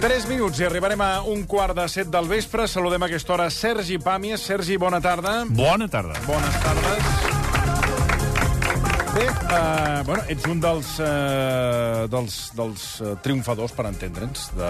3 minuts i arribarem a un quart de set del vespre. Saludem a aquesta hora Sergi Pàmies. Sergi, bona tarda. Bona tarda. Bones tardes. Bé, uh, bueno, ets un dels, uh, dels, dels uh, triomfadors, per entendre'ns, de...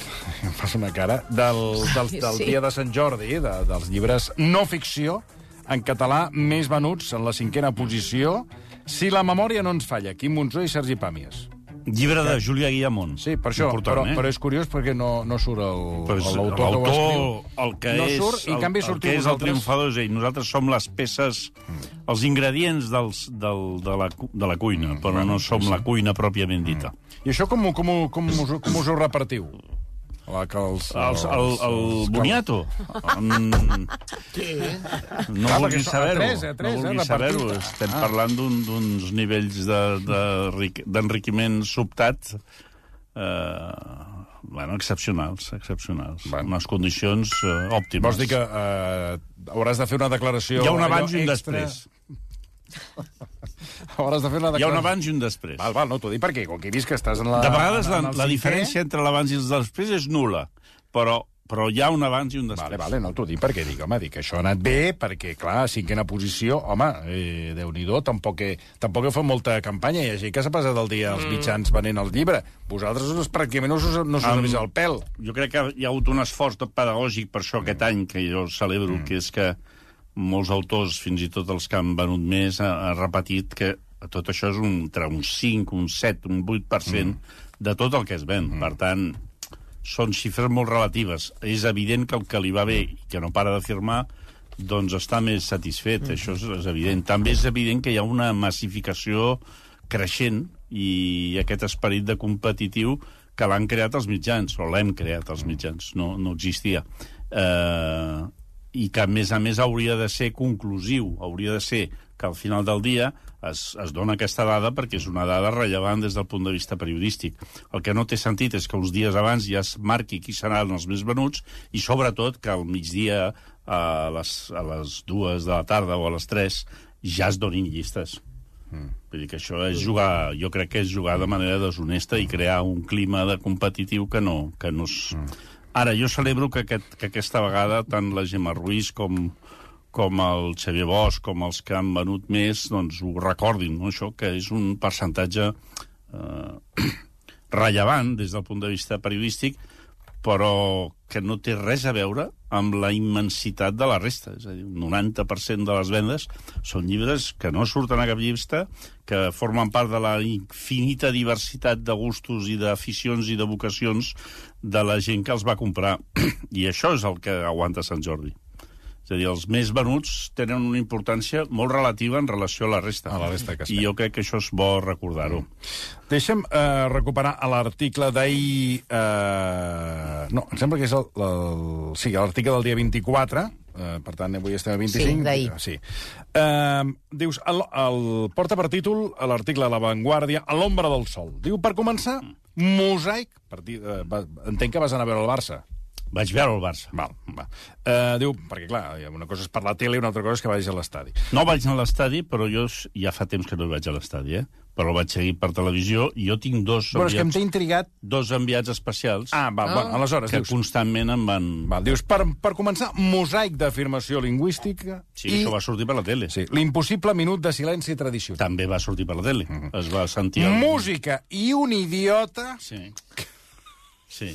em fas una cara, del, del, del Sí. dia de Sant Jordi, de, dels llibres no ficció, en català, més venuts en la cinquena posició, si la memòria no ens falla, Quim Monzó i Sergi Pàmies. Llibre de Julià Guillamont. Sí, per això, Important, però, eh? però és curiós perquè no, no surt el- l'autor que ho escriu. el que no és, surt, i en el, canvi el sortiu que és el triomfador és ell. Nosaltres som les peces, els ingredients dels, del, de, la, de la cuina, però no som la cuina pròpiament dita. I això com, com, com, us, com us ho repartiu? La, que els, Els, el, el els- boniato. Mm, no vulguis saber-ho. tres, no eh, vulguis saber-ho. Estem Ah. parlant d'un- d'uns nivells de- de d'enriquiment sobtat eh, bueno, excepcionals, excepcionals. Bueno. Unes condicions eh, òptimes. Vols dir que eh, hauràs de fer una declaració... Hi ha un abans i un extra? després. Hauràs de fer una Hi ha declaració... un abans i un després. Val, val, no t'ho dic perquè, com que he vist que estàs en la... De vegades la, en la diferència entre l'abans i el després és nula, però, però hi ha un abans i un després. Vale, vale, no t'ho dic perquè dic, home, dic que això ha anat bé, perquè, clar, cinquena posició, home, eh, Déu-n'hi-do, tampoc, he, tampoc heu fet molta campanya, hi ha gent que s'ha passat el dia als mitjans venent el llibre. Vosaltres us, pràcticament no us, no us um, el pèl. Jo crec que hi ha hagut un esforç pedagògic per això aquest any, que jo celebro, que és que molts autors, fins i tot els que han venut més, ha, ha repetit que tot això és un, entre un 5, un 7, un 8% de tot el que es ven. Per tant, són xifres molt relatives. És evident que el que li va bé i que no para de firmar doncs està més satisfet, això és, és evident. També és evident que hi ha una massificació creixent i aquest esperit de competitiu que l'han creat els mitjans, o l'hem creat els mitjans, no, no existia. Eh, I que, a més a més, hauria de ser conclusiu, hauria de ser que al final del dia es, es dona aquesta dada perquè és una dada rellevant des del punt de vista periodístic. El que no té sentit és que uns dies abans ja es marqui qui seran els més venuts i, sobretot, que al migdia, a les, a les dues de la tarda o a les tres, ja es donin llistes. Vull dir que això és jugar, jo crec que és jugar de manera deshonesta i crear un clima de competitiu que no, que no és... Ara, jo celebro que, aquest, que aquesta vegada tant la Gemma Ruiz com, com el Xavier Bosch, com els que han venut més, doncs ho recordin, no? això, que és un percentatge eh, rellevant des del punt de vista periodístic, però que no té res a veure amb la immensitat de la resta. És a dir, un 90% de les vendes són llibres que no surten a cap llista, que formen part de la infinita diversitat de gustos i d'aficions i de vocacions de la gent que els va comprar. I això és el que aguanta Sant Jordi. És a dir, els més venuts tenen una importància molt relativa en relació a la resta. A la resta que I jo crec que això és bo recordar-ho. Deixa'm eh, recuperar l'article d'ahir... Eh, no, em sembla que és el... el sí, l'article del dia 24, eh, per tant, avui estem a 25. Sí, d'ahir. Sí. Eh, dius, el, el, porta per títol l'article de La Vanguardia, a l'ombra del sol. Diu, per començar, mosaic... Per dir, eh, va, entenc que vas anar a veure el Barça. Vaig veure el Barça. Val, va. Uh, diu, perquè clar, una cosa és per la tele i una altra cosa és que vagis a l'estadi. No vaig anar a l'estadi, però jo ja fa temps que no vaig a l'estadi, eh? Però el vaig seguir per televisió i jo tinc dos Però és que em enviats, té intrigat... dos enviats especials Ah, val, bueno, aleshores, que dius... constantment em van... Val, dius, per, per començar, mosaic d'afirmació lingüística Sí, i això va sortir per la tele. sí, l'impossible minut de silenci tradicional. També va sortir per la tele. Mhm. Es va sentir... El... Música i un idiota Sí. Sí.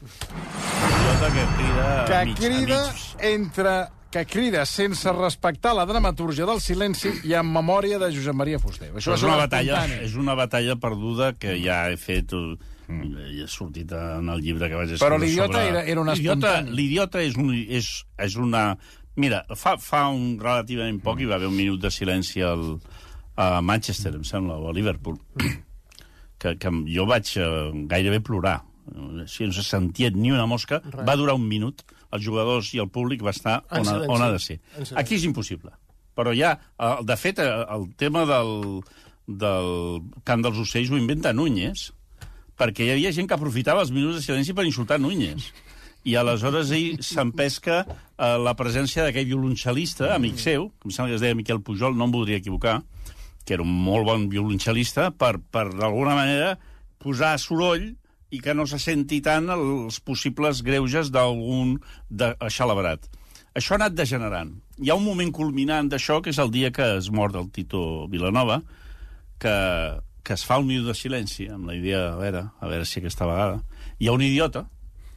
Idiota que crida... a que mig, crida mig. entre que crida sense respectar la dramatúrgia del silenci i en memòria de Josep Maria Fuster. Això és una un batalla, és una batalla perduda que ja he fet uh, i ha sortit en el llibre que vaig escriure Mm. Però l'idiota sobre... era- era un L'idiota- espontani. L'idiota és, un, és, és una... Mira, fa, fa un relativament poc hi va haver un minut de silenci al, a Manchester, em sembla, o a Liverpool, que, que jo vaig eh, gairebé plorar eh, si no se sentia ni una mosca, Res. va durar un minut, els jugadors i el públic va estar En on, silenci. on ha de ser. Aquí és impossible. Però ja, de fet, el tema del, del cant dels ocells ho inventa Núñez, perquè hi havia gent que aprofitava els minuts de silenci per insultar Núñez. I aleshores ell s'empesca eh, la presència d'aquell violoncel·lista, amic seu, que em sembla que es deia Miquel Pujol, no em voldria equivocar, que era un molt bon violoncel·lista, per, per d'alguna manera posar soroll i que no se senti tant els possibles greuges d'algun xalabrat. Això ha anat degenerant. Hi ha un moment culminant d'això, que és el dia que es mor el Tito Vilanova, que, que es fa un minut de silenci, amb la idea, a veure, a veure si aquesta vegada... Hi ha un idiota,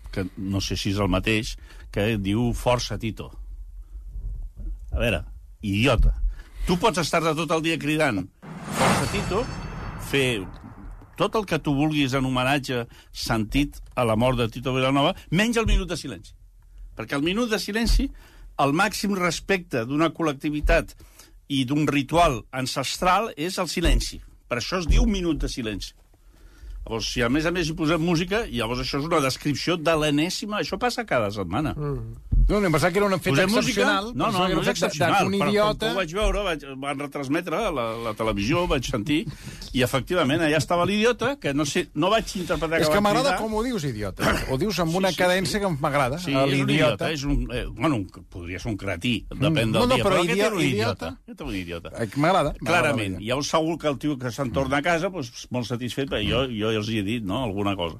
que no sé si és el mateix, que diu força Tito. A veure, idiota. Tu pots estar de tot el dia cridant força Tito, fer tot el que tu vulguis en homenatge sentit a la mort de Tito Vilanova, menys el minut de silenci. Perquè el minut de silenci, el màxim respecte d'una col·lectivitat i d'un ritual ancestral és el silenci. Per això es diu minut de silenci. Llavors, si a més a més hi posem música, llavors això és una descripció de l'enèsima... Això passa cada setmana. Mm. No, em pensava que era un fet Posem música? excepcional. No, no, Pensava que no era és un excepcional. Però idiota... com que ho vaig veure, vaig, van retransmetre la, la televisió, vaig sentir, i efectivament allà estava l'idiota, que no sé, no vaig interpretar És que va m'agrada com ho dius, idiota. Ho dius amb una Sí, sí, cadència sí. que m'agrada. Sí, és un idiota. l'idiota. És un, eh, bueno, un- podria ser un cretí, depèn no, del no, dia. però aquest idiota- un idiota. idiota. Aquest era un idiota. Eh, que M'agrada. Clarament. Llavors segur que el tio que se'n torna a casa doncs, molt satisfet, perquè jo, jo els hi he dit no, alguna cosa.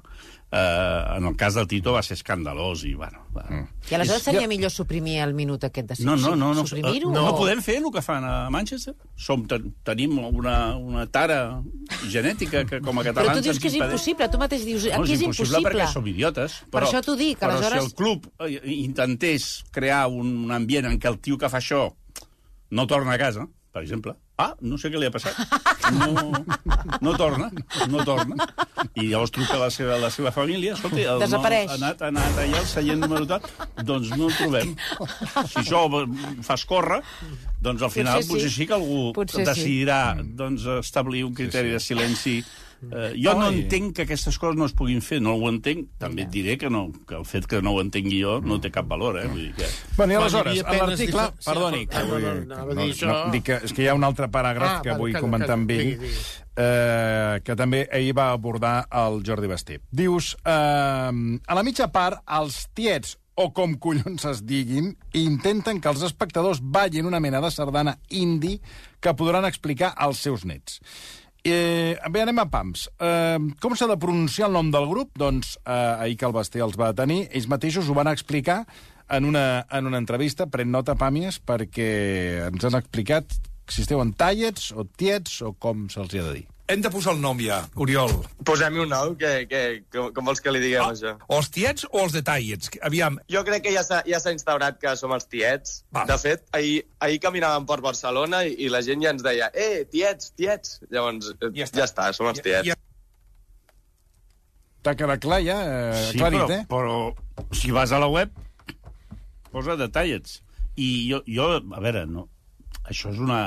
Uh, en el cas del Tito va ser escandalós i, bueno... Va. Mm. I aleshores seria millor suprimir el minut aquest de No, no, no. no, Suprimir-ho? no, o- no podem fer el que fan a Manchester. Som, ten, tenim una, una tara genètica que com a Però catalans tu dius que és impedeix- impossible, tu mateix dius, No, aquí és impossible. perquè som idiotes. Per Però, això t'ho dic, però aleshores- si el club eh, intentés crear un, un ambient en què el tio que fa això no torna a casa, per exemple, ah, no sé què li ha passat. No, no torna, no torna. I llavors truca la seva, la seva família, escolta, el Desapareix. No, ha, anat, ha anat allà al seient número tal, doncs no el trobem. Si això fa escórrer, doncs al final Potser sí. potser sí que algú Potser sí. decidirà doncs, establir un criteri de silenci Eh, jo no Ai. entenc que aquestes coses no es puguin fer, no ho entenc. També et diré que, no, que el fet que no ho entengui jo no té cap valor, eh? Vull dir que... Bueno, i aleshores, a l'article... Perdoni, que ah, no, vull... no, no, no, això. dic que, és que hi ha un altre paràgraf Ah, que vull calla, comentar amb ell, digui, digui. eh, que també ahir va abordar el Jordi Basté. Dius, eh, a la mitja part, els tiets o com collons es diguin, intenten que els espectadors ballin una mena de sardana indi que podran explicar als seus nets. Eh, bé, anem a pams. Eh, com s'ha de pronunciar el nom del grup? Doncs eh, ahir que el Basté els va tenir, ells mateixos ho van explicar en una, en una entrevista, pren nota, Pàmies, perquè ens han explicat si esteu en tallets o tiets o com se'ls ha de dir. Hem de posar el nom ja, Oriol. Posem-hi un nom, que, que, com, com vols que li diguem, Ah, això? o els tiets o els detallets? Aviam, Jo crec que ja s'ha ja s'ha instaurat que som els tiets. Va. De fet, ahir, ahir caminàvem per Barcelona i, i la gent ja ens deia eh, tiets, tiets. Llavors, eh, Ja està. ja està, som els tiets. Ja- T'ha quedat clar ja? Eh, Sí, clarit, però, eh? però si vas a la web, posa detallets. I jo, jo a veure, no, això és una...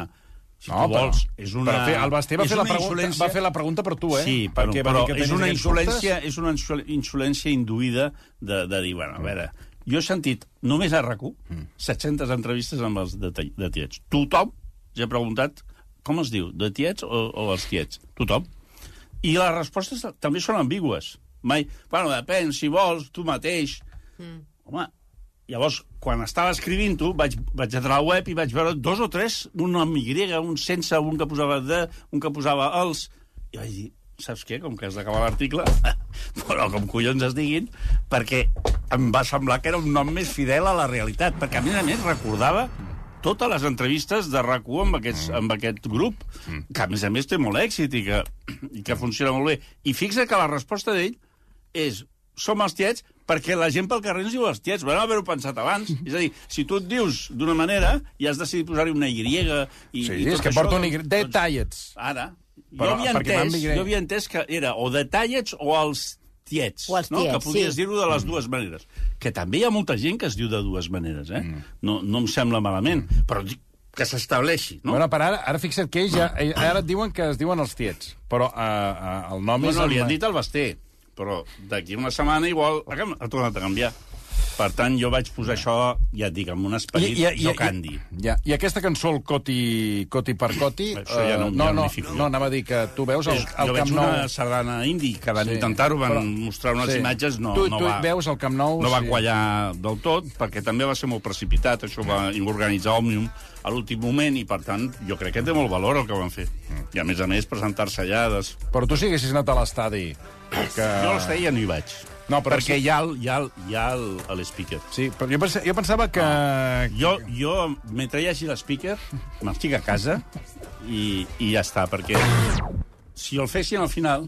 Si No, tu però- vols, és una... Però fer, el Basté va és fer, la pregunta, insolència- va fer la pregunta per tu, eh? Sí, però, Perquè però que és una insolència, és una insol- insolència induïda de, de dir, bueno, a veure, jo he sentit només a rac Mm. 700 entrevistes amb els de, de tiets. Tothom ja ha preguntat com es diu, de tiets o, o els tiets? Tothom. I les respostes també són ambigües. Mai, bueno, depèn, si vols, tu mateix. Mm. Home, llavors, quan estava escrivint-ho, vaig, vaig entrar a la web i vaig veure dos o tres, un amb Y, un sense, un que posava de, un que posava els... I vaig dir, saps què? Com que has d'acabar l'article, però com collons es diguin, perquè em va semblar que era un nom més fidel a la realitat, perquè a més a més recordava totes les entrevistes de rac amb, aquests, amb aquest grup, que a més a més té molt èxit i que, i que funciona molt bé. I fixa que la resposta d'ell és som els tiets perquè la gent pel carrer ens diu els tiets. Vam haver-ho pensat abans. És a dir, si tu et dius d'una manera i has decidit posar-hi una Y... I, Sí, i és tot que això, porta un Y. doncs- Detallets. Ara, Però, jo havia, van entès, jo havia entès que era o detallets o els tiets, O els no? tiets, que podies sí. dir-ho de les dues maneres. Que també hi ha molta gent que es diu de dues maneres, eh? No, no em sembla malament, però dic que s'estableixi, no? Bueno, per ara, ara fixa't que ells ja, eh, ara et diuen que es diuen els tiets, però uh, uh, el nom no, és... no, el- li han dit al Basté. Però d'aquí una setmana igual ha, tornat a canviar. Per tant, jo vaig posar això, ja et dic, amb un esperit jocandi. Ja, I aquesta cançó, el Coti, Coti per Coti... Això ja no- eh, ja no no, no, anava a dir que tu veus el, el jo Camp veig Nou... una sardana indi que van Sí, intentar-ho, van però- mostrar unes sí. imatges, no, Tu- no tu va, veus el Camp Nou, no va sí. quallar del tot, perquè també va ser molt precipitat, això va organitzar Òmnium a l'últim moment, i per tant, jo crec que té molt valor el que van fer. I a més a més, presentar-se allà... Des... Però tu si haguessis anat a l'estadi... Que... Jo a l'estadi ja no hi vaig. No, però perquè hi ha, el- hi ha, el- hi ha el- a l'speaker. Sí, però jo, pensa, jo pensava que... Jo, jo, mentre hi hagi l'speaker, m'estic a casa i, i ja està, perquè si el fessin al final,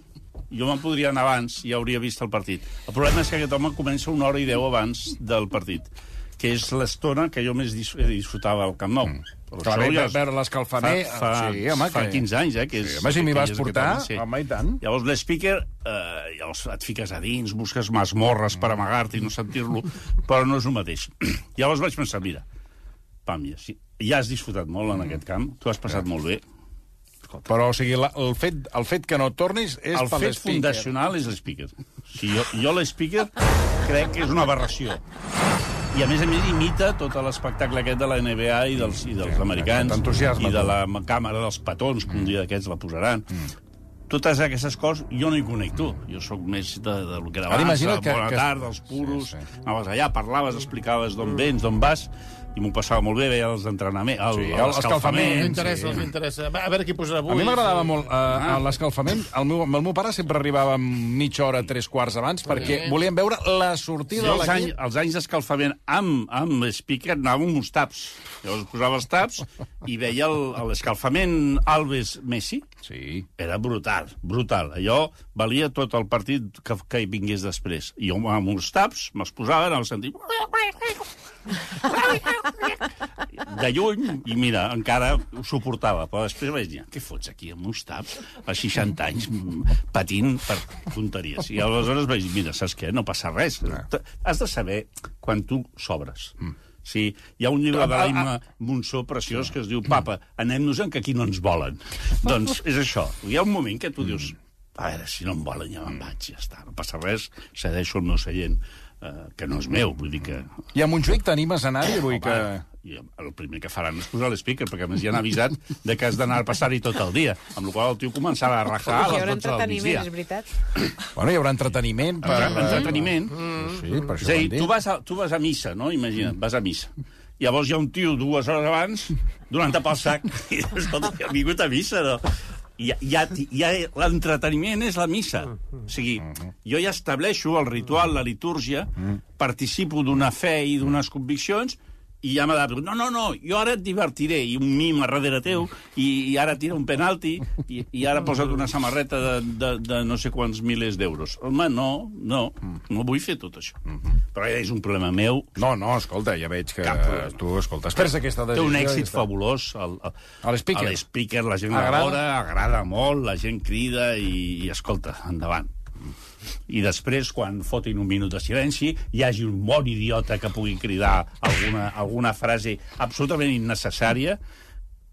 jo me'n podria anar abans i hauria vist el partit. El problema és que aquest home comença una hora i deu abans del partit, que és l'estona que jo més dis disfrutava al Camp Nou. Mm. Clar, ve- veure l'escalfament, Fa, fa, sí, home, fa que- 15 anys, eh? Que és, Sí, home, si m'hi que vas portar, home, home, i tant. Llavors l'speaker, eh, llavors et fiques a dins, busques masmorres per amagar-te i no sentir-lo, però no és el mateix. llavors vaig pensar, mira, pam, ja, sí, ja has disfrutat molt en aquest camp, tu has passat molt bé. Però, o sigui, la, el, fet, el fet que no tornis és El per fet l'speaker. fundacional és l'speaker. O sigui, jo, jo l'speaker crec que és una aberració. I, a més a més, imita tot l'espectacle aquest de la NBA i dels, i dels americans, t'entusiasma, i de la càmera dels petons, que un dia d'aquests la posaran. Totes aquestes coses jo no hi connecto. Jo sóc més de, de lo que era abans, de que- bona que- tarda, dels puros, Sí, sí. anaves allà, parlaves, explicaves d'on vens, d'on vas, i m'ho passava molt bé, veia els entrenaments, el, Sí, sí, el- l'escalfament, M'interessa, sí. m'interessa. Va, A veure qui posarà avui. A mi m'agradava molt uh, l'escalfament. El meu, el meu pare sempre arribava mitja hora, tres quarts abans, perquè volíem veure la sortida Jo de els, any, l'equip. els anys d'escalfament amb, amb speaker anava amb uns taps. Llavors posava els taps i veia el- l'escalfament Alves-Messi. Sí. Era brutal, brutal. Allò valia tot el partit que, que hi vingués després. I jo amb uns taps me'ls posava, anava a sentir... De lluny, i mira, encara ho suportava, però després vaig dir, què fots aquí amb uns taps a 60 anys mm, patint per tonteries? I aleshores vaig dir, mira, saps què? No passa res. T- Has de saber quan tu sobres. Sí, hi ha un llibre de l'Imma Monsó preciós que es diu Papa, anem-nos-en que aquí no ens volen. doncs és això. Hi ha un moment que tu dius a veure, si no em volen ja me'n vaig, ja està, no passa res, cedeixo el meu seient, eh, que no és meu, vull dir que... I a Montjuïc t'animes a anar-hi, vull que... I el primer que faran és posar l'speaker, perquè a més ja han avisat de que has d'anar a passar-hi tot el dia, amb la qual el tio començava a rajar a les haurà 12 del entreteniment, migdia. és veritat. Bueno, hi haurà entreteniment. Per... Entreteniment. Sí, per És això a ho dir, tu vas, a, tu vas a missa, no? Imagina't, vas a missa. Llavors hi ha un tio dues hores abans donant-te pel sac i dius, escolta, he vingut a missa, no? I ja, ja, ja l'entreteniment és la missa. O sigui, jo ja estableixo el ritual, la litúrgia, participo d'una fe i d'unes conviccions i ja m'adapto. No, no, no, jo ara et divertiré, i un mim a darrere teu, i, i ara tira un penalti, i, i ara posa't una samarreta de, de, de no sé quants milers d'euros. Home, no, no, no vull fer tot això. Però és un problema meu, No, no, escolta, ja veig que tu, escolta, esperes aquesta té decisió... un i èxit ja fabulós. El, el, A l'speaker. A l'speaker la gent Agrada? agrada? agrada molt, la gent crida i, i escolta, endavant. I després, quan fotin un minut de silenci, hi hagi un bon idiota que pugui cridar alguna, alguna frase absolutament innecessària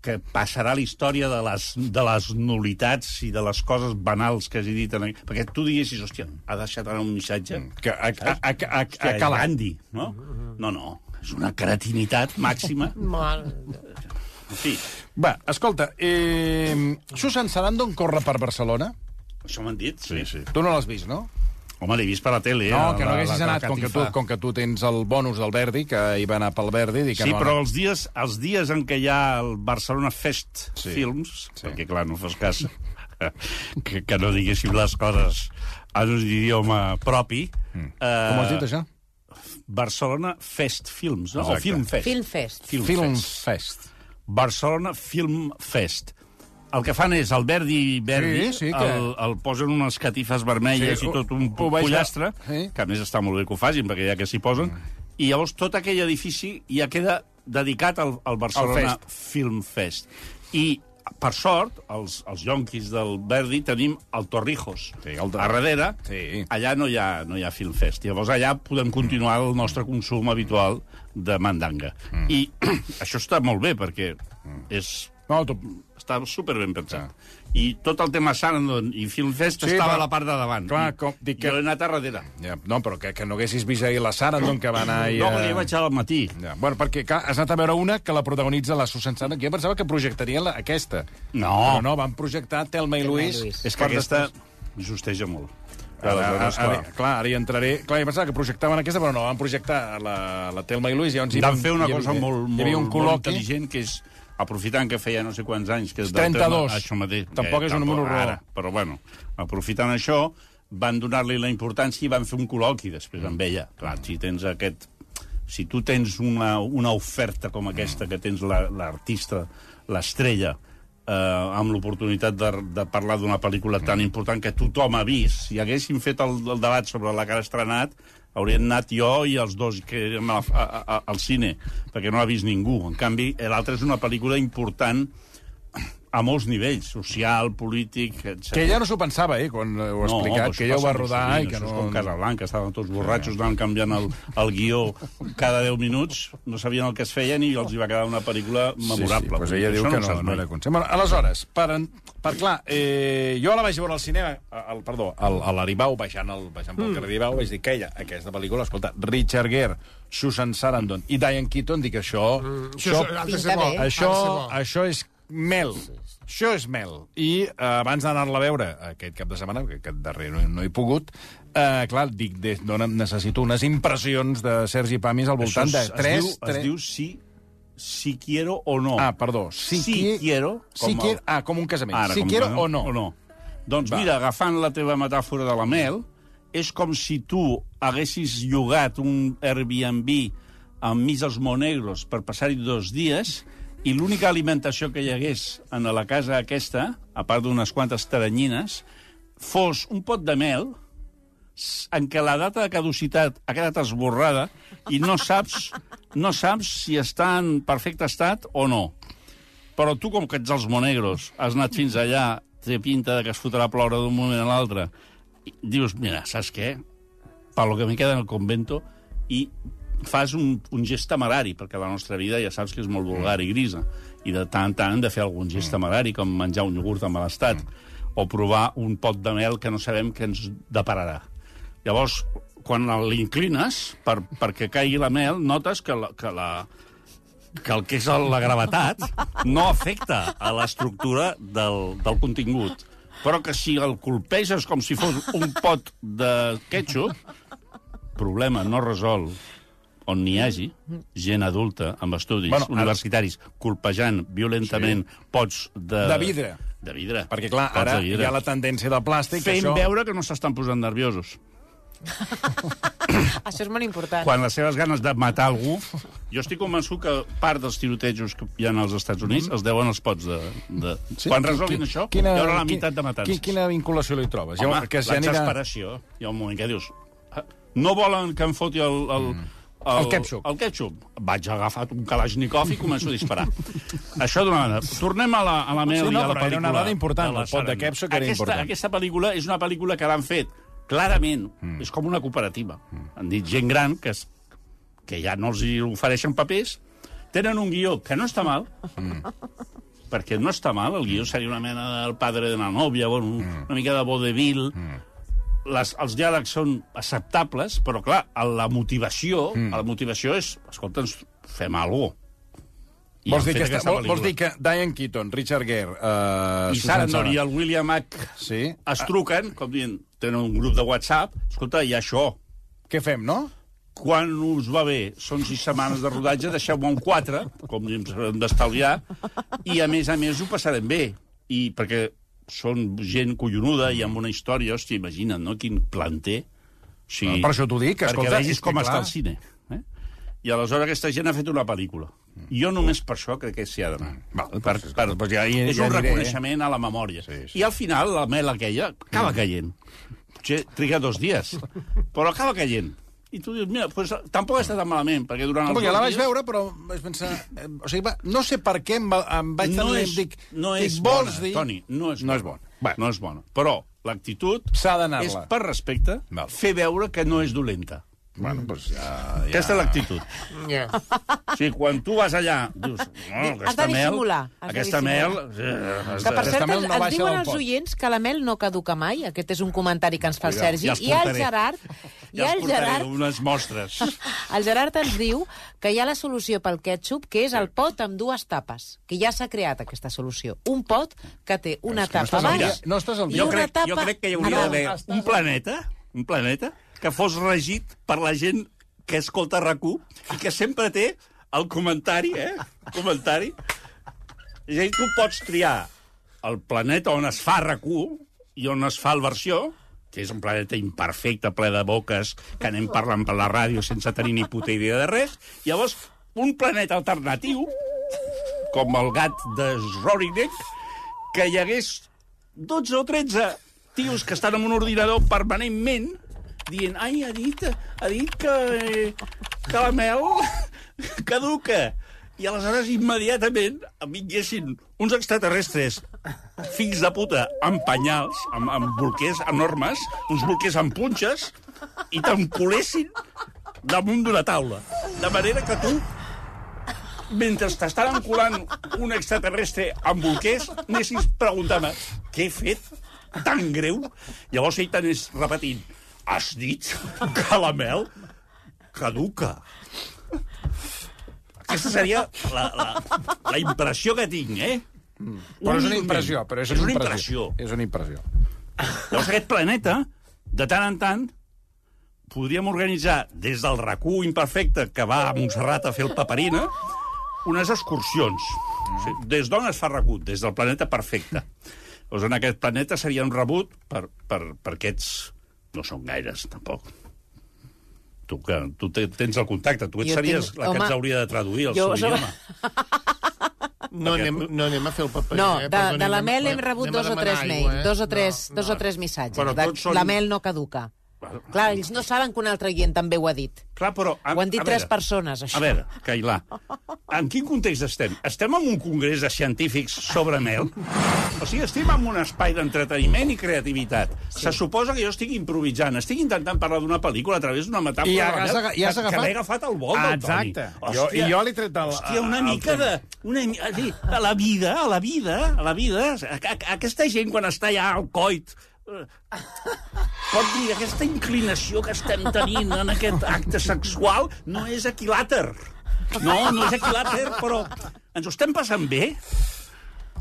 que passarà a la història de les, de les nulitats i de les coses banals que has dit. En... Perquè tu diguessis, hòstia, ha deixat anar un missatge... Que a, a, a, a, a, a. Gandhi, no? No, no, és una cretinitat màxima. En fi, Va, escolta, eh, Susan Sarandon corre per Barcelona? Això m'han dit. Sí, sí. Tu no l'has vist, no? Home, l'he vist per la tele. No, eh, que no la- haguessis la- la anat, com que, tu, com que tu tens el bonus del Verdi, que hi va anar pel Verdi... Dic que Sí, no però els dies, els dies en què hi ha el Barcelona Fest Sí. sí. Films, Sí. sí. perquè, clar, no fos cas que, que no diguéssim les coses en un idioma propi... Mm. Eh, Com has dit, això? Barcelona Fest Films, no? Exacte. O Film Fest. Film Fest. Film, Film Fest. Fest. Barcelona Film Fest. El que fan és el Verdi Verdi, Sí, sí, que- el, el posen unes catifes vermelles Sí, i tot un ho- ho pollastre. Sí. que a més està molt bé que ho facin, perquè ja que s'hi posen, i llavors tot aquell edifici ja queda dedicat al, al Barcelona Al Film Fest. I, per sort, els, els yonquis del Verdi tenim el Torrijos. Sí, el de- A darrere, Sí. allà no hi, ha, no hi ha Film Fest. Llavors allà podem continuar el nostre consum habitual de mandanga. Mm. I això està molt bé, perquè és No, tu... Estava super ben pensat. I tot el tema Sarandon i Filmfest Sí, sí, estava però- a la part de davant. Clar, I com- dic que- Jo he anat a darrere. Ja, no, però que, que no haguessis vist ahir la Sarandon, que va anar ahir... No, perquè hi vaig al matí. Ja, bueno, perquè clar, has anat a veure una que la protagonitza la Susan Sarandon, que jo pensava que projectarien la, aquesta. No. Però no, van projectar Telma i i. Louise. És que aquesta justeja molt. Ara, ara, ara, clar. ara hi entraré... Clar, jo pensava que projectaven aquesta, però no, van projectar la, la Telma i hi Van van- fer una hi cosa havia- molt, Hi havia un molt, molt intel·ligent, que és aprofitant que feia no sé quants anys... Que del 32. Tema, això mateix. Tampoc que és un número ara. Però, bueno, aprofitant això, van donar-li la importància i van fer un col·loqui després amb ella. Clar, si tens aquest... Si tu tens una, una oferta com aquesta, que tens la- l'artista, l'estrella, eh, amb l'oportunitat de, de parlar d'una pel·lícula tan important que tothom ha vist. Si haguéssim fet el, el debat sobre la que ha estrenat, haurien anat jo i els dos que érem a, a, a, al cine, perquè no l'ha vist ningú. En canvi, l'altra és una pel·lícula important a molts nivells, social, polític, etc. Que ella no s'ho pensava, eh, quan ho ha explicat, però que això ella ho va rodar sovint, i que això no... És com Casablanca, estaven tots borratxos, anaven canviant el, el guió cada 10 minuts, no sabien el que es feien i els hi va quedar una pel·lícula memorable. Sí, sí, pues ella Això diu que no, no era conscient. Bueno, aleshores, per, per clar, eh, jo la vaig veure al cinema, al, perdó, al, a l'Aribau, baixant, el, baixant pel carrer Aribau, vaig dir que ella, aquesta pel·lícula, escolta, Richard Gere, Susan Sarandon i Diane Keaton, dic això... Això, això, això, ser bo. això és mel. Això és mel. I eh, abans d'anar-la a veure aquest cap de setmana, que aquest darrer no, no he pogut, eh, clar, dic, de, dona'm, necessito unes impressions de Sergi Pamis al voltant Això de es, 3... es, diu, es diu si, si quiero o no. Ah, perdó. Si, Si qui- quiero, Si com el- quiero, ah, com un casament. Ara, si com quiero o no. o no. Doncs Va. mira, agafant la teva metàfora de la mel, és com si tu haguessis llogat un Airbnb enmig dels Monegros per passar-hi dos dies i l'única alimentació que hi hagués en la casa aquesta, a part d'unes quantes taranyines, fos un pot de mel en què la data de caducitat ha quedat esborrada i no saps, no saps si està en perfecte estat o no. Però tu, com que ets els monegros, has anat fins allà, té pinta de que es fotrà a ploure d'un moment a l'altre, dius, mira, saps què? Per lo que me queda en el convento, i fas un, un gest temerari, perquè la nostra vida ja saps que és molt vulgar i grisa, i de tant en tant hem de fer algun gest temerari, com menjar un iogurt en mal estat, o provar un pot de mel que no sabem què ens depararà. Llavors, quan l'inclines per, perquè caigui la mel, notes que la, que la, que el que és la gravetat no afecta a l'estructura del, del contingut. Però que si el colpeges com si fos un pot de ketchup, problema no resol on n'hi hagi gent adulta amb estudis Bueno, ara- universitaris colpejant violentament sí. pots de... De vidre. De vidre. Perquè, clar, Pots ara hi ha la tendència de plàstic... que Fent això... veure que no s'estan posant nerviosos. Això és molt important. quan les seves ganes de matar algú... Jo estic convençut que part dels tirotejos que hi ha als Estats Units els deuen als pots de... de... Sí? Quan resolguin això, quina- hi haurà la meitat de matances. qui- Quina vinculació li trobes? Home, Jo- que l'exasperació. Hi ha un moment que dius... "Ah, No volen que em foti el... el El ketchup. El ketchup. Vaig agafar un Kalashnikov i començo a disparar. Això d'una banda. Tornem a la, a la meva Sí, no, i a la però era pel·lícula. una dada important, la el pot de ketchup era aquesta, important. Aquesta pel·lícula és una pel·lícula que l'han fet clarament. Mm. És com una cooperativa. Mm. Han dit gent gran que, es, que ja no els hi ofereixen papers, tenen un guió que no està mal, mm. perquè no està mal, el guió seria una mena del padre de la nòvia, bueno, mm. una mica de vodevil, mm. Les, els diàlegs són acceptables, però, clar, a la motivació, mm. a la motivació és, escolta, ens fem alguna cosa. I Vols dir, que està, vol, vols dir que Diane Keaton, Richard Gere... Uh, I Sarandon i el William Mac Sí. es truquen, com dient, tenen un grup de WhatsApp, escolta, ha això, Què fem, no? quan us va bé, són sis setmanes de rodatge, deixeu-me un quatre, com ens hem d'estalviar, i a més a més ho passarem bé. I perquè són gent collonuda i amb una història, hòstia, imagina't, no?, quin planter. O sigui, Per això t'ho dic, perquè escolta, vegis és que com clar. està el cine. Eh? I aleshores aquesta gent ha fet una pel·lícula. Jo només per això crec que s'hi ha d'anar. Val, Per, doncs, per, doncs ja hi- és ja un aniré, eh? reconeixement a la memòria. Sí, sí. I al final, la mel aquella acaba caient. Potser triga dos dies, però acaba caient. I tu dius, mira, pues, tampoc està tan malament, perquè durant No, perquè dos la vaig dies... veure, però vaig pensar... Eh, o sigui, va, no sé per què em, va, em vaig no tenir... és, dic, no dic, és vols bona, dir... Toni, no és No bona. és bona. Bueno. No és bona. Però l'actitud S'ha és d'anar-la. per respecte Val. fer veure que no és dolenta. Bueno, doncs ja... ja... Aquesta és l'actitud. Ja. O sigui, quan tu vas allà, dius, no, Has de mel... dissimular, has de Aquesta mel... eh, has Que, per cert, Aquesta mel ens, no ens diuen els oients que la mel no caduca mai. Aquest és un comentari que ens fa el Sergi. ja I el. Gerard, i Ja el Gerard, unes mostres. el Gerard ens diu que hi ha la solució pel ketchup, que és el pot amb dues tapes. Que ja s'ha creat aquesta solució. Un pot que té una que no tapa estàs al a dia. baix No estàs al i dia. jo crec, tapa jo crec que hi hauria d'haver un planeta, un planeta que fos regit per la gent que escolta rac i que sempre té el comentari, eh? El comentari. És a dir, tu pots triar el planeta on es fa rac i on es fa el versió, que és un planeta imperfecte, ple de boques, que anem parlant per la ràdio sense tenir ni puta idea de res. Llavors, un planeta alternatiu, com el gat de Schrödinger, que hi hagués 12 o 13 tios que estan en un ordinador permanentment dient, ai, ha dit, ha dit que, eh, que la mel caduca. I aleshores, immediatament, em vinguessin uns extraterrestres fills de puta amb penyals, amb, amb bolquers enormes, uns bolquers amb punxes, i t'empolessin damunt d'una taula. De manera que tu, mentre t'estan encolant un extraterrestre amb bolquers, anessis preguntant-me què he fet tan greu? Llavors ell t'anés repetint has dit que la mel caduca. Aquesta seria la, la, la impressió que tinc, eh? Però és una impressió. Però és, és una impressió. impressió. És una impressió. Llavors aquest planeta, de tant en tant, podríem organitzar des del racó imperfecte que va a Montserrat a fer el paperina, unes excursions. O sigui, des d'on es fa recut? Des del planeta perfecte. Llavors, en aquest planeta seria un rebut per, per, per aquests... No són gaires, tampoc. Tu, que, tu te- tens el contacte, tu et Jo series tinc- la que home, ens hauria de traduir el jo seu soc- idioma. No anem, no anem a fer el paper. No, eh? de, Perdoni, de la Mel hem rebut dos o tres mails, eh? dos o tres, No, dos no. o tres missatges. Però de, són- La Mel no caduca. Clar, ells no saben que un altre oient també ho ha dit. Clar, però... A, Ho han dit a tres veure, persones, això. A veure, Cailà, en quin context estem? Estem en un congrés de científics sobre mel? O sigui, estem en un espai d'entreteniment i creativitat. Sí. Se suposa que jo estic improvisant, estic intentant parlar d'una pel·lícula a través d'una metàfora I de has la mel, que, agafat- que l'he agafat al vol Ah, del Toni. exacte. Jo- i jo l'he tret del- Hòstia, una mica de... Una, a dir, a la vida, a la vida, a la vida... A, a, aquesta gent, quan està allà al coit, pot dir aquesta inclinació que estem tenint en aquest acte sexual no és equilàter. No, no és equilàter, però ens ho estem passant bé?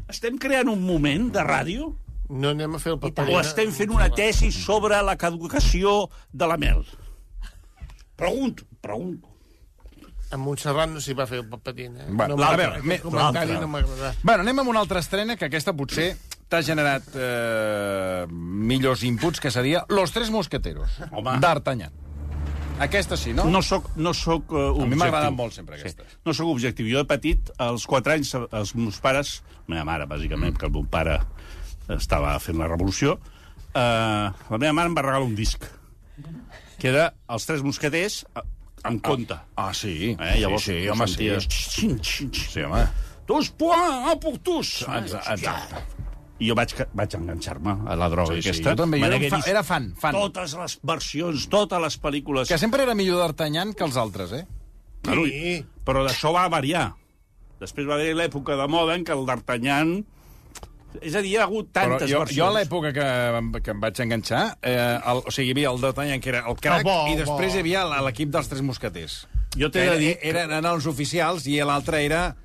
Estem creant un moment de ràdio? No anem a fer el paper. O estem fent una tesi sobre la caducació de la mel? Pregunto, pregunto. A Montserrat no s'hi va fer el paperín, eh? Bueno, no a veure, me- comentari no. Bueno, anem amb una altra estrena, que aquesta potser t'ha generat eh, millors inputs, que seria Los Tres Mosqueteros, Home. d'Artagnan. Aquesta sí, no? No soc, no soc uh, objectiu. A mi m'agraden molt sempre aquestes. Sí. No sóc objectiu. Jo de petit, als 4 anys, els meus pares, la meva mare, bàsicament, que el meu pare estava fent la revolució, eh, la meva mare em va regalar un disc, que era Els Tres Mosqueters eh, amb conte. Ah, sí. Eh, llavors, sí, sí, ho home, sí. senties, xin, xin, xin. Sí, home. Dos points, un pour tous. Exacte. I jo vaig, vaig enganxar-me a la droga Sí, sí, aquesta. jo també, jo era fa- era fan, fan. Totes les versions, totes les pel·lícules. Que sempre era millor d'Artagnan que els altres, eh? Claro, Sí. Però d'això va variar. Després va haver l'època de moda en què el d'Artagnan... És a dir, hi ha hagut Però tantes jo, versions. jo a l'època que, que em vaig enganxar, eh, el, o sigui, hi havia el d'Artagnan, que era el crac, El bo, i després bo. hi havia l'equip dels Tres Mosqueters. Jo t'he de dir era- Eren, eren els oficials i l'altre era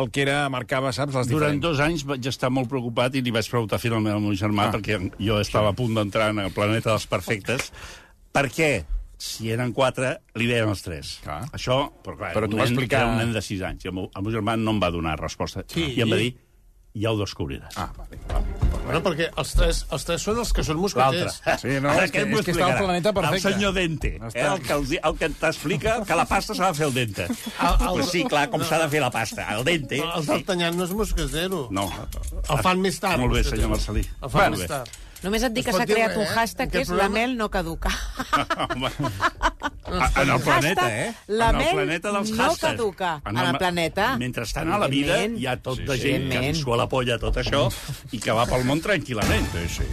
el que era, marcava, saps, les Durant diferents. dos anys vaig estar molt preocupat i li vaig preguntar finalment al meu germà, Ah. perquè jo estava a punt d'entrar en el planeta dels perfectes, per què, si eren quatre, li deien els tres. Clar. Això, però clar, Però un va nen- explicar- era un nen de sis anys, i el meu, el meu germà no em va donar resposta. Sí. I em va dir, ja ho descobriràs. Ah, vale, Bueno, perquè els tres, els tres són els que són mosqueters. Sí, no, Ara és que- és que està al explicarà. planeta perfecte. El senyor Dente, eh, Està. el que, els, el que t'explica que la pasta s'ha de fer el Dente. El- el- pues sí, clar, com s'ha de fer la pasta. El Dente. El d'Artagnan no és mosquetero. No. El fan més tard. Molt bé, senyor Marcelí. El fan Molt més bé. tard. Només et dic que Es pot s'ha creat res, un eh? hashtag En que és la programa- mel no caduca. Home, a- en el planeta, Hashtag, eh? la en el mel planeta dels no hashtags. caduca. En el planeta, Mentrestant, a la vida hi ha tot Sí, de sí. gent que Evidentment. ens sua la polla tot això i que va pel món tranquil·lament. Sí, sí.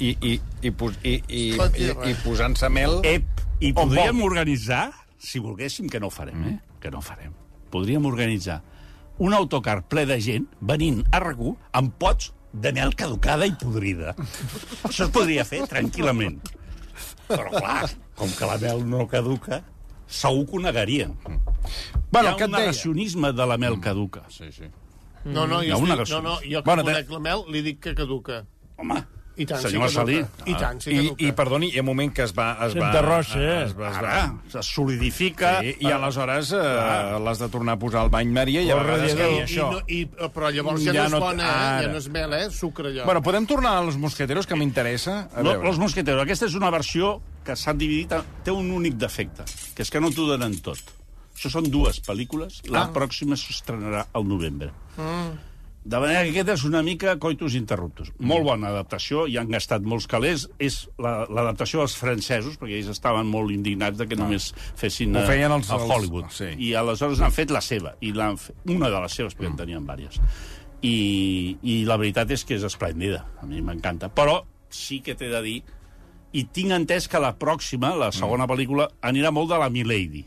I, i, i, i, i, i, i, i posant-se mel... Ep, I podríem organitzar, si volguéssim, que no ho farem, eh? Que no ho farem. Podríem organitzar un autocar ple de gent venint a rac amb pots de mel caducada i podrida. Això es podria fer tranquil·lament. Però, clar, com que la mel no caduca, segur que ho negarien. Bueno, Hi ha què un negacionisme de la mel caduca. Sí, sí. No, no, jo, estic, no, no, jo que Bueno, bueno, te- conec la mel li dic que caduca. Home, I tant, senyor sí Marcelí. I tant, sí I, caduca. I, perdoni, hi ha un moment que es va... Es va Santa Rosa, eh? Es va, es va, es solidifica... Sí, I aleshores eh, l'has de tornar a posar al bany Maria i a vegades que I, això... no, i, però llavors ja, Ja no és no- bona, eh? ara. Ja no és mel, eh? Sucre, allò. Bueno, podem tornar als mosqueteros, que m'interessa? Veure. Los Mosqueteros. Aquesta és una versió que s'ha dividit... a- Té un únic defecte, que és que no t'ho donen tot. Això són dues pel·lícules. La Ah. pròxima s'estrenarà al novembre. Mm. De manera que aquesta és una mica coitus interruptus. Mm. Molt bona adaptació, hi han gastat molts calés. És la- l'adaptació dels francesos, perquè ells estaven molt indignats de que només fessin Ah. Ho a, feien els- a els- Hollywood. sí. I aleshores n'han fet la seva, i l'han una de les seves, perquè en tenien diverses. I, I la veritat és que és esplèndida, a mi m'encanta. Però sí que t'he de dir, i tinc entès que la pròxima, la segona pel·lícula, anirà molt de la Milady,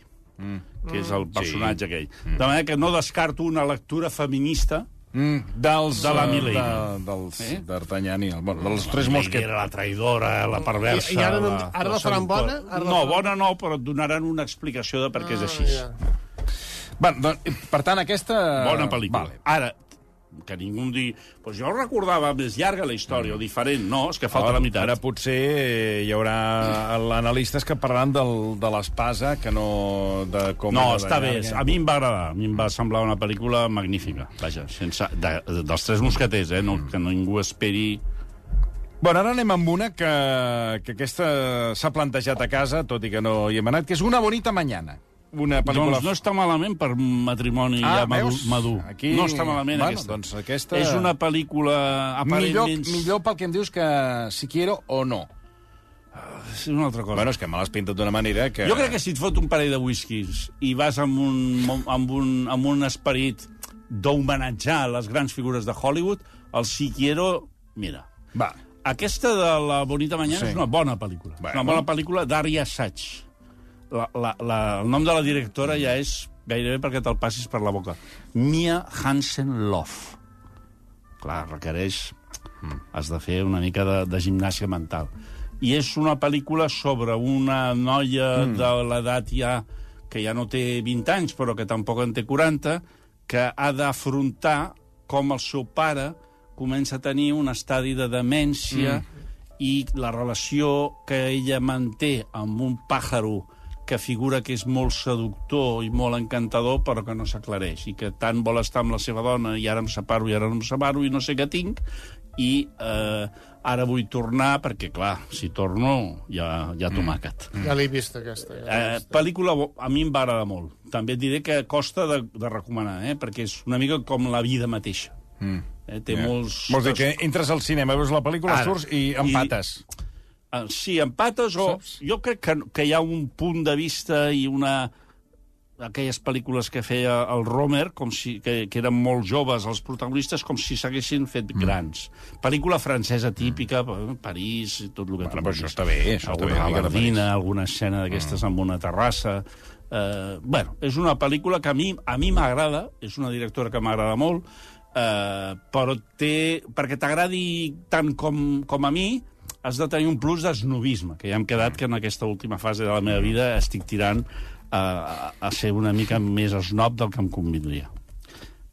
que és el personatge aquell. De manera que no descarto una lectura feminista Mm, dels, De la eh, Milady. De, dels Eh? d'Artagnan i... el- Bueno, dels tres era la traïdora, la perversa... I- i ara no- la, ara la faran bona? Ara la no, bona no, però et donaran una explicació de per què és així. Ah, ja. Bueno, doncs, per tant, aquesta... Bona pel·lícula. Vale. Ara, que ningú em digui pues jo recordava més llarga la història, o diferent. No, és que falta Oh, la meitat. Ara potser hi haurà analistes que parlaran del, de l'espasa, que no de com... No, de està bé. A mi em va agradar. A mi em va semblar una pel·lícula magnífica. Vaja, sense, de, dels tres mosqueters, eh? No, que ningú esperi... Bueno, ara anem amb una que, que aquesta s'ha plantejat a casa, tot i que no hi hem anat, que és Una bonita mañana. Una pel·lícula... Doncs no està malament per matrimoni Ah, ja madur. veus? madur. Aquí- No està malament, Bueno, aquesta. doncs aquesta- És una pel·lícula millor, aparentment... millor pel que em dius que si quiero o no. És una altra cosa. Bueno, és que me l'has pintat d'una manera que... Jo crec que si et fot un parell de whiskies i vas amb un, amb un, amb un esperit d'homenatjar les grans figures de Hollywood, el Si Quiero, mira, Va. aquesta de la Bonita Mañana Sí. és una bona pel·lícula. Bueno. Una bona pel·lícula d'Aria Sachs. La, la, la, el nom de la directora ja és gairebé perquè te'l passis per la boca. Mia Hansen-Love. Clar, requereix... Has de fer una mica de, de gimnàsia mental. I és una pel·lícula sobre una noia mm. de l'edat ja que ja no té 20 anys, però que tampoc en té 40, que ha d'afrontar com el seu pare comença a tenir un estadi de demència mm. i la relació que ella manté amb un pàjaro que figura que és molt seductor i molt encantador, però que no s'aclareix, i que tant vol estar amb la seva dona, i ara em separo, i ara no em separo, i no sé què tinc, i eh, ara vull tornar, perquè, clar, si torno, ja, ja tomàquet. Mm. Ja l'he vist, aquesta. Ja Eh, vist. pel·lícula, bo- a mi em va agradar molt. També et diré que costa de, de recomanar, eh? perquè és una mica com la vida mateixa. Mm. Eh? Té Ja. molts... Vols dir que entres al cinema, veus la pel·lícula, Ara. surts i empates. Uh, sí, empates o... Jo crec que, que hi ha un punt de vista i una aquelles pel·lícules que feia el Romer, com si, que, que eren molt joves, els protagonistes, com si s'haguessin fet mm. grans. Pel·lícula francesa típica, mm. París, tot el que Bueno, però això està bé, això està bé, Alguna París. alguna escena d'aquestes mm. amb una terrassa... Eh, bueno, és una pel·lícula que a mi a mi m'agrada, és una directora que m'agrada molt, eh, però té, perquè t'agradi tant com, com a mi, has de tenir un plus d'esnovisme, que ja hem quedat que en aquesta última fase de la meva vida estic tirant a, a, ser una mica més esnob del que em convindria.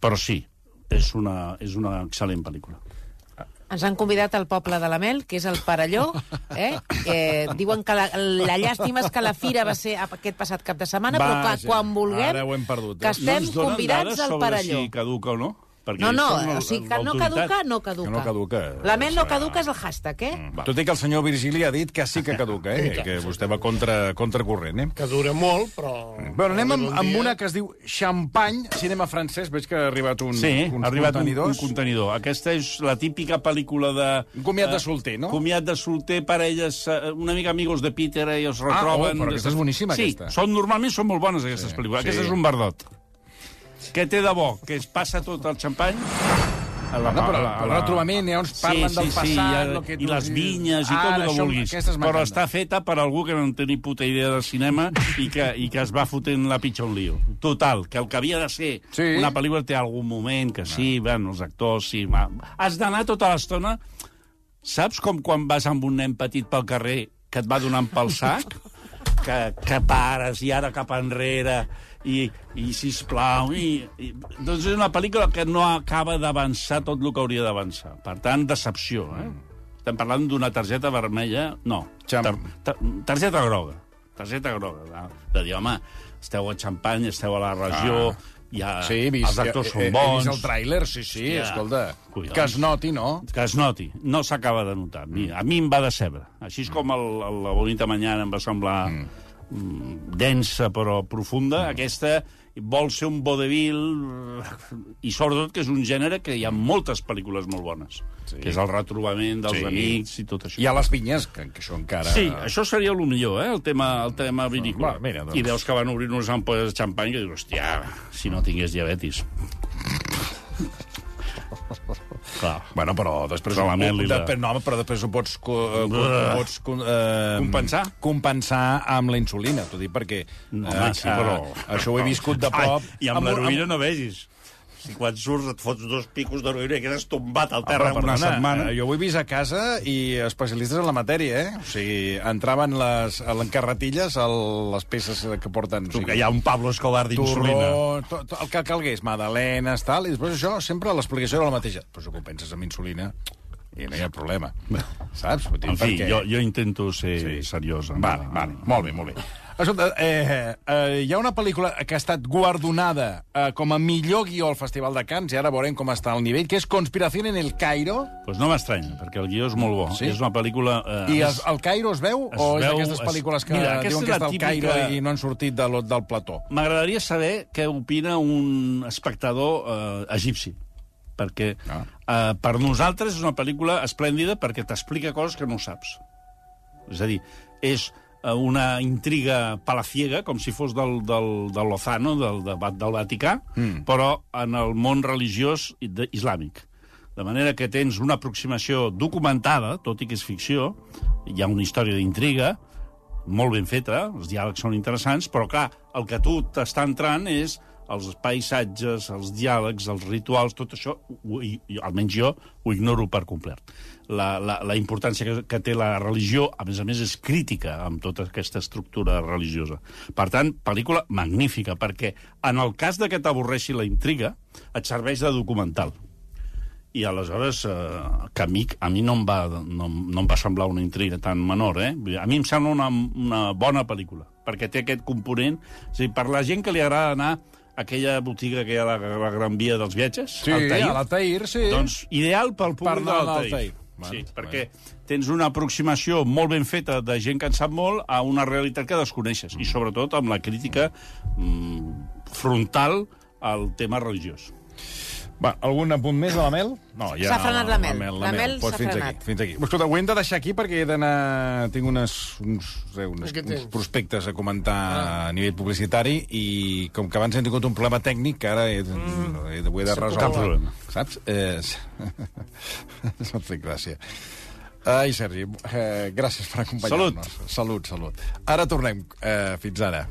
Però sí, és una, és una excel·lent pel·lícula. Ens han convidat al poble de la Mel, que és el Parelló. Eh? Eh, diuen que la, la llàstima és que la fira va ser aquest passat cap de setmana, però que Vaja, quan vulguem, ara ho hem perdut, eh? que estem no convidats al Parelló. si caduca o no? Perquè No, no, o sigui, que no caduca, no caduca. Que no caduca. La Mel no caduca és el hashtag, eh? Va. Tot i que el senyor Virgili ha dit que sí que caduca, eh? que vostè va contra, contracorrent, eh? Que dura molt, però... Bueno, anem amb, Un amb una que es diu Champagne, cinema francès. Veig que ha arribat un, Sí, uns ha arribat un, un contenidors. contenidor. Aquesta és la típica pel·lícula de... Un comiat de eh, solter, no? Comiat de solter, parelles, eh, una mica amigos de Peter, eh, i els Ah, retroben... oh, però aquesta és boníssima, sí, aquesta. Són, normalment són molt bones, aquestes Sí, pel·lícules. sí. Aquesta és un verdot. Què té de bo? Que es passa tot el xampany La, No, però el retrobament, ha uns parlen del passat, i, lo que i tu- les vinyes i Ara, tot el que això- vulguis. Però està feta per algú que no en té ni puta idea de cinema i que, i que es va fotent la pitxa un lío. Total, que el que havia de ser Sí. una pel·lícula té algun moment que sí, bueno, els actors, sí... Va. Has d'anar tota l'estona... Saps com quan vas amb un nen petit pel carrer que et va donant pel sac? que, que pares i ara cap enrere i, i sisplau i, i, doncs és una pel·lícula que no acaba d'avançar tot el que hauria d'avançar per tant, decepció eh? estem parlant d'una targeta vermella no, Xam- tar, tar, targeta groga targeta groga de, de dir, home esteu a Xampany, esteu a la regió Ah. ja, Sí, he vist, els actors he, són bons He vist el tràiler, sí, sí, Hòstia, escolta. collons. Que es noti, no? que es noti, no s'acaba de notar. A mi, a mi em va decebre. Així és com el, el, la Bonita Mañana em va semblar mm. Densa però profunda, aquesta vol ser un vodevil i sobretot que és un gènere que hi ha moltes pel·lícules molt bones, sí. que és el retrobament dels Sí. sí. amics i tot això. I a les vinyes, que, que això encara... Sí, això seria el millor, eh? el tema, el tema vinícola. Va, mira, doncs. I veus que van obrir unes ampolles de xampany que dius, hòstia, si no tingués diabetis. Clar. Bueno, però després... Però la mel i la- després, no, però després ho pots... Co, eh, Buah. pots co, eh, Compensar? Compensar amb la insulina, t'ho dic perquè... No, home, sí, però... Això ho he viscut de prop... Ai, I amb, un- l'heroïna no vegis. Si quan surts et fots dos picos d'heroïna i quedes tombat al terra Home, una perdona, setmana... eh, Jo ho he vist a casa i especialistes en la matèria, eh? O sigui, entraven les, a les carretilles el, les peces que porten... o Tu, sigui, que hi ha un Pablo Escobar d'insulina. El que calgués, magdalenes, tal, i després això, sempre l'explicació era la mateixa. Però si ho penses amb insulina, i no hi ha problema. Saps? En fi, perquè- jo, jo intento ser Sí. seriós. amb Vale, la- vale, molt bé, molt bé. Escolta, eh, eh, hi ha una pel·lícula que ha estat guardonada eh, com a millor guió al Festival de Cannes, i ara veurem com està el nivell, que és Conspiración en el Cairo. Pues no m'estranya, perquè el guió és molt bo. Sí? És una pel·lícula... Eh, I és- es, el Cairo es veu? Es o és d'aquestes es- pel·lícules que Mira, diuen és que està al típica- Cairo i no han sortit de, lo- del plató? M'agradaria saber què opina un espectador eh, egipci perquè Ah. eh, per nosaltres és una pel·lícula esplèndida perquè t'explica coses que no saps. És a dir, és una intriga palaciega, com si fos del, del, del Lozano, del, del, Vaticà, mm. però en el món religiós islàmic. De manera que tens una aproximació documentada, tot i que és ficció, hi ha una història d'intriga, molt ben feta, els diàlegs són interessants, però clar, el que tu t'està entrant és els paisatges, els diàlegs, els rituals, tot això, ho, almenys jo, ho ignoro per complet. La, la, la importància que, que té la religió, a més a més, és crítica amb tota aquesta estructura religiosa. Per tant, pel·lícula magnífica, perquè en el cas de que t'avorreixi la intriga, et serveix de documental. I aleshores, eh, que a mi, a mi no, em va, no, no em va semblar una intriga tan menor, eh? A mi em sembla una, una bona pel·lícula, perquè té aquest component... A dir, per la gent que li agrada anar aquella botiga que hi ha a la, la Gran Via dels Viatges, Sí, Altair, a l'Altair, sí. doncs ideal pel públic de l'Altair. l'Altair. Sí, Bueno, perquè tens una aproximació molt ben feta de gent que en sap molt a una realitat que desconeixes, i sobretot amb la crítica mm, frontal al tema religiós. Va, algun apunt més de la Mel? No, S'ha frenat la Mel. La La Mel, Mel pues s'ha fins frenat. aquí, fins aquí. Escolta, ho hem de deixar aquí perquè he d'anar... Tinc unes, uns, sé, unes, Què uns prospectes a comentar a nivell publicitari i com que abans hem tingut un problema tècnic que ara he, mm. he, ho he de resoldre. Cap problema. Saps? Eh, no et fet gràcia. Ai, Sergi, eh, gràcies per acompanyar-nos. Salut. Salut, salut. Ara tornem. Eh, fins ara.